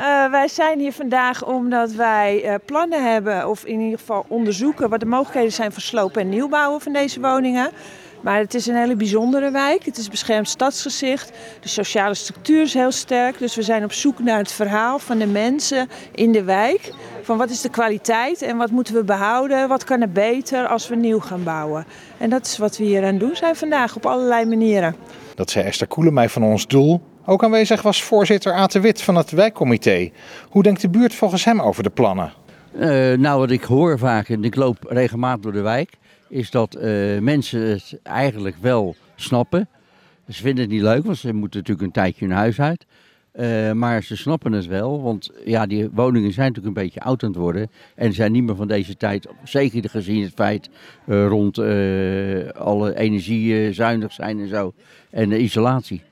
Uh, wij zijn hier vandaag omdat wij uh, plannen hebben, of in ieder geval onderzoeken wat de mogelijkheden zijn voor slopen en nieuwbouwen van deze woningen. Maar het is een hele bijzondere wijk. Het is beschermd stadsgezicht. De sociale structuur is heel sterk. Dus we zijn op zoek naar het verhaal van de mensen in de wijk. Van wat is de kwaliteit en wat moeten we behouden? Wat kan er beter als we nieuw gaan bouwen? En dat is wat we hier aan doen zijn vandaag op allerlei manieren. Dat zei Esther Koelemij van Ons Doel. Ook aanwezig was voorzitter de Wit van het wijkcomité. Hoe denkt de buurt volgens hem over de plannen? Uh, nou, wat ik hoor vaak, en ik loop regelmatig door de wijk, is dat uh, mensen het eigenlijk wel snappen. Ze vinden het niet leuk, want ze moeten natuurlijk een tijdje hun huis uit. Uh, maar ze snappen het wel, want ja, die woningen zijn natuurlijk een beetje oud aan het worden. En zijn niet meer van deze tijd, zeker gezien het feit rond alle energie zuinig zijn en zo. En de isolatie.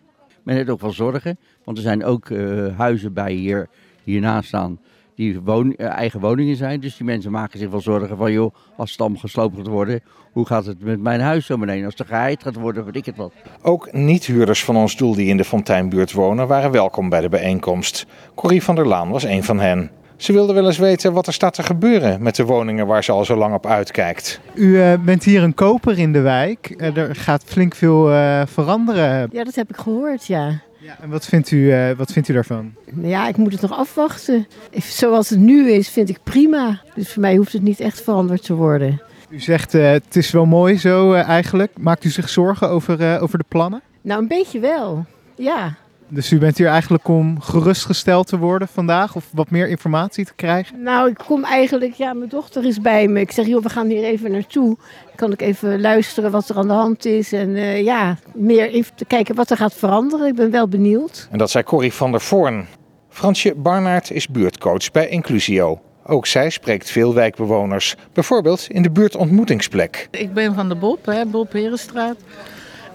Men heeft ook wel zorgen, want er zijn ook huizen bij hier, hiernaast staan die woon, eigen woningen zijn. Dus die mensen maken zich wel zorgen van, joh, als allemaal gesloopt gaat worden, hoe gaat het met mijn huis zo meteen? Als er geheid gaat worden, weet ik het wat. Ook niet-huurders van ons doel die in de Fonteinbuurt wonen, waren welkom bij de bijeenkomst. Corrie van der Laan was een van hen. Ze wilde wel eens weten wat er staat te gebeuren met de woningen waar ze al zo lang op uitkijkt. U uh, bent hier een koper in de wijk. Uh, er gaat flink veel uh, veranderen. Ja, dat heb ik gehoord, ja. Ja, en wat vindt, u, uh, wat vindt u daarvan? Ja, ik moet het nog afwachten. Zoals het nu is, vind ik prima. Dus voor mij hoeft het niet echt veranderd te worden. U zegt uh, het is wel mooi zo uh, eigenlijk. Maakt u zich zorgen over, over de plannen? Nou, een beetje wel. Ja. Dus u bent hier eigenlijk om gerustgesteld te worden vandaag of wat meer informatie te krijgen? Nou, ik kom eigenlijk, ja, mijn dochter is bij me. Ik zeg, joh, we gaan hier even naartoe. Dan kan ik even luisteren wat er aan de hand is en uh, ja, meer even te kijken wat er gaat veranderen. Ik ben wel benieuwd. En dat zei Corrie van der Voorn. Fransje Barnaert is buurtcoach bij Inclusio. Ook zij spreekt veel wijkbewoners, bijvoorbeeld in de buurtontmoetingsplek. Ik ben van de Bob, hè, Bob Herenstraat.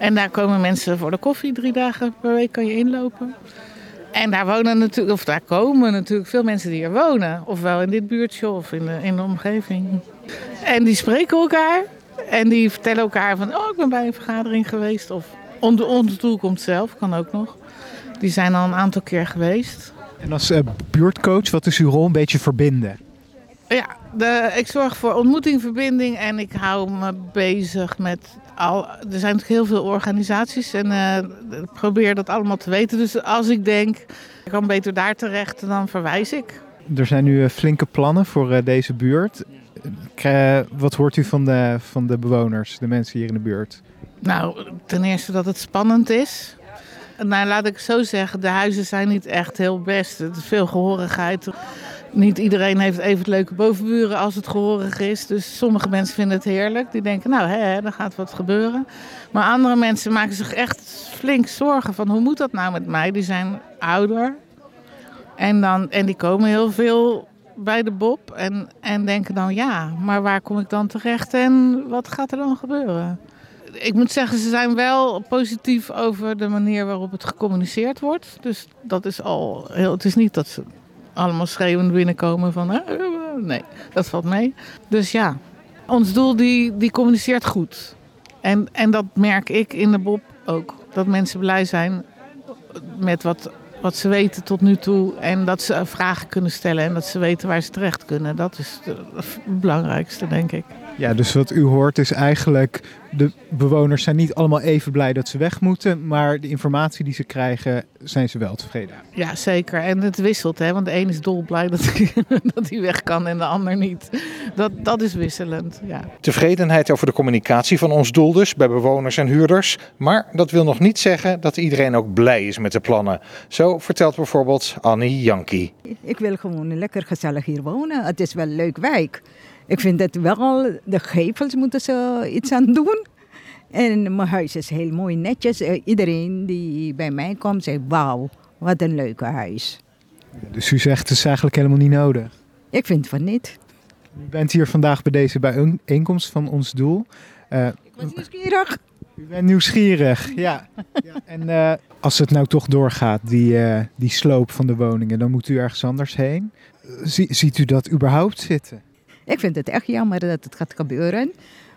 En daar komen mensen voor de koffie drie dagen per week kan je inlopen. En daar wonen natuurlijk, of daar komen natuurlijk veel mensen die er wonen. Ofwel in dit buurtje of in de, in de omgeving. En die spreken elkaar. En die vertellen elkaar van, oh ik ben bij een vergadering geweest. Of onder doel komt zelf, kan ook nog. Die zijn al een aantal keer geweest. En als uh, buurtcoach, wat is uw rol? Een beetje verbinden? Ja, de, ik zorg voor ontmoeting, verbinding en ik hou me bezig met al, er zijn natuurlijk heel veel organisaties en uh, ik probeer dat allemaal te weten. Dus als ik denk, ik kan beter daar terecht, dan verwijs ik. Er zijn nu flinke plannen voor uh, deze buurt. Wat hoort u van de, van de bewoners, de mensen hier in de buurt? Nou, ten eerste dat het spannend is. Nou, laat ik zo zeggen, de huizen zijn niet echt heel best. Er is veel gehorigheid. Niet iedereen heeft even leuke bovenburen als het gehoorig is. Dus sommige mensen vinden het heerlijk. Die denken, nou, hè, er gaat wat gebeuren. Maar andere mensen maken zich echt flink zorgen van... hoe moet dat nou met mij? Die zijn ouder. En, dan, en die komen heel veel bij de Bob. En, en denken dan, ja, maar waar kom ik dan terecht? En wat gaat er dan gebeuren? Ik moet zeggen, ze zijn wel positief over de manier waarop het gecommuniceerd wordt. Dus dat is al heel... Het is niet dat ze allemaal schreeuwend binnenkomen van... Nee, dat valt mee. Dus ja, ons doel die, die communiceert goed. En, en dat merk ik in de Bob ook. Dat mensen blij zijn met wat, wat ze weten tot nu toe. En dat ze vragen kunnen stellen en dat ze weten waar ze terecht kunnen. Dat is het belangrijkste, denk ik. Ja, dus wat u hoort is eigenlijk, de bewoners zijn niet allemaal even blij dat ze weg moeten, maar de informatie die ze krijgen, zijn ze wel tevreden. Ja, zeker. En het wisselt, hè? want de een is dolblij dat hij, dat hij weg kan en de ander niet. Dat, dat is wisselend, ja. Tevredenheid over de communicatie van ons doel dus, bij bewoners en huurders. Maar dat wil nog niet zeggen dat iedereen ook blij is met de plannen. Zo vertelt bijvoorbeeld Annie Janki. Ik wil gewoon lekker gezellig hier wonen. Het is wel een leuk wijk. Ik vind dat wel, de gevels moeten ze iets aan doen. En mijn huis is heel mooi netjes. Iedereen die bij mij komt zegt, wauw, wat een leuke huis. Dus u zegt het is eigenlijk helemaal niet nodig? Ik vind van niet. U bent hier vandaag bij deze bijeenkomst van ons doel. Uh, ik ben nieuwsgierig. U bent nieuwsgierig, ja. ja. En uh, als het nou toch doorgaat, die, uh, die sloop van de woningen, dan moet u ergens anders heen. ziet u dat überhaupt zitten? Ik vind het echt jammer dat het gaat gebeuren.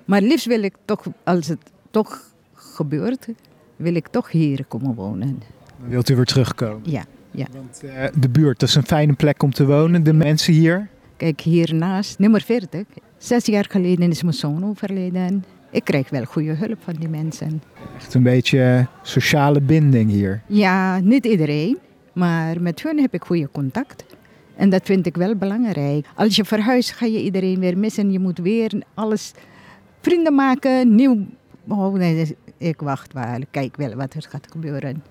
Maar liefst wil ik toch, als het toch gebeurt, wil ik toch hier komen wonen. Wilt u weer terugkomen? Ja. Want eh, de buurt, dat is een fijne plek om te wonen. De mensen hier. Kijk, hiernaast, nummer 40. Zes jaar geleden is mijn zoon overleden. Ik krijg wel goede hulp van die mensen. Echt een beetje eh, sociale binding hier. Ja, niet iedereen, maar met hun heb ik goede contact. En dat vind ik wel belangrijk. Als je verhuist, ga je iedereen weer missen. Je moet weer alles vrienden maken, nieuw. Oh nee, ik wacht wel. Kijk wel wat er gaat gebeuren.